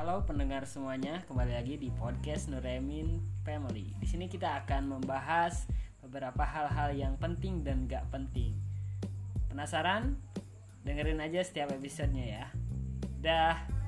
Halo pendengar semuanya, kembali lagi di podcast Nuremin Family. Di sini kita akan membahas beberapa hal-hal yang penting dan gak penting. Penasaran? Dengerin aja setiap episodenya ya. Dah.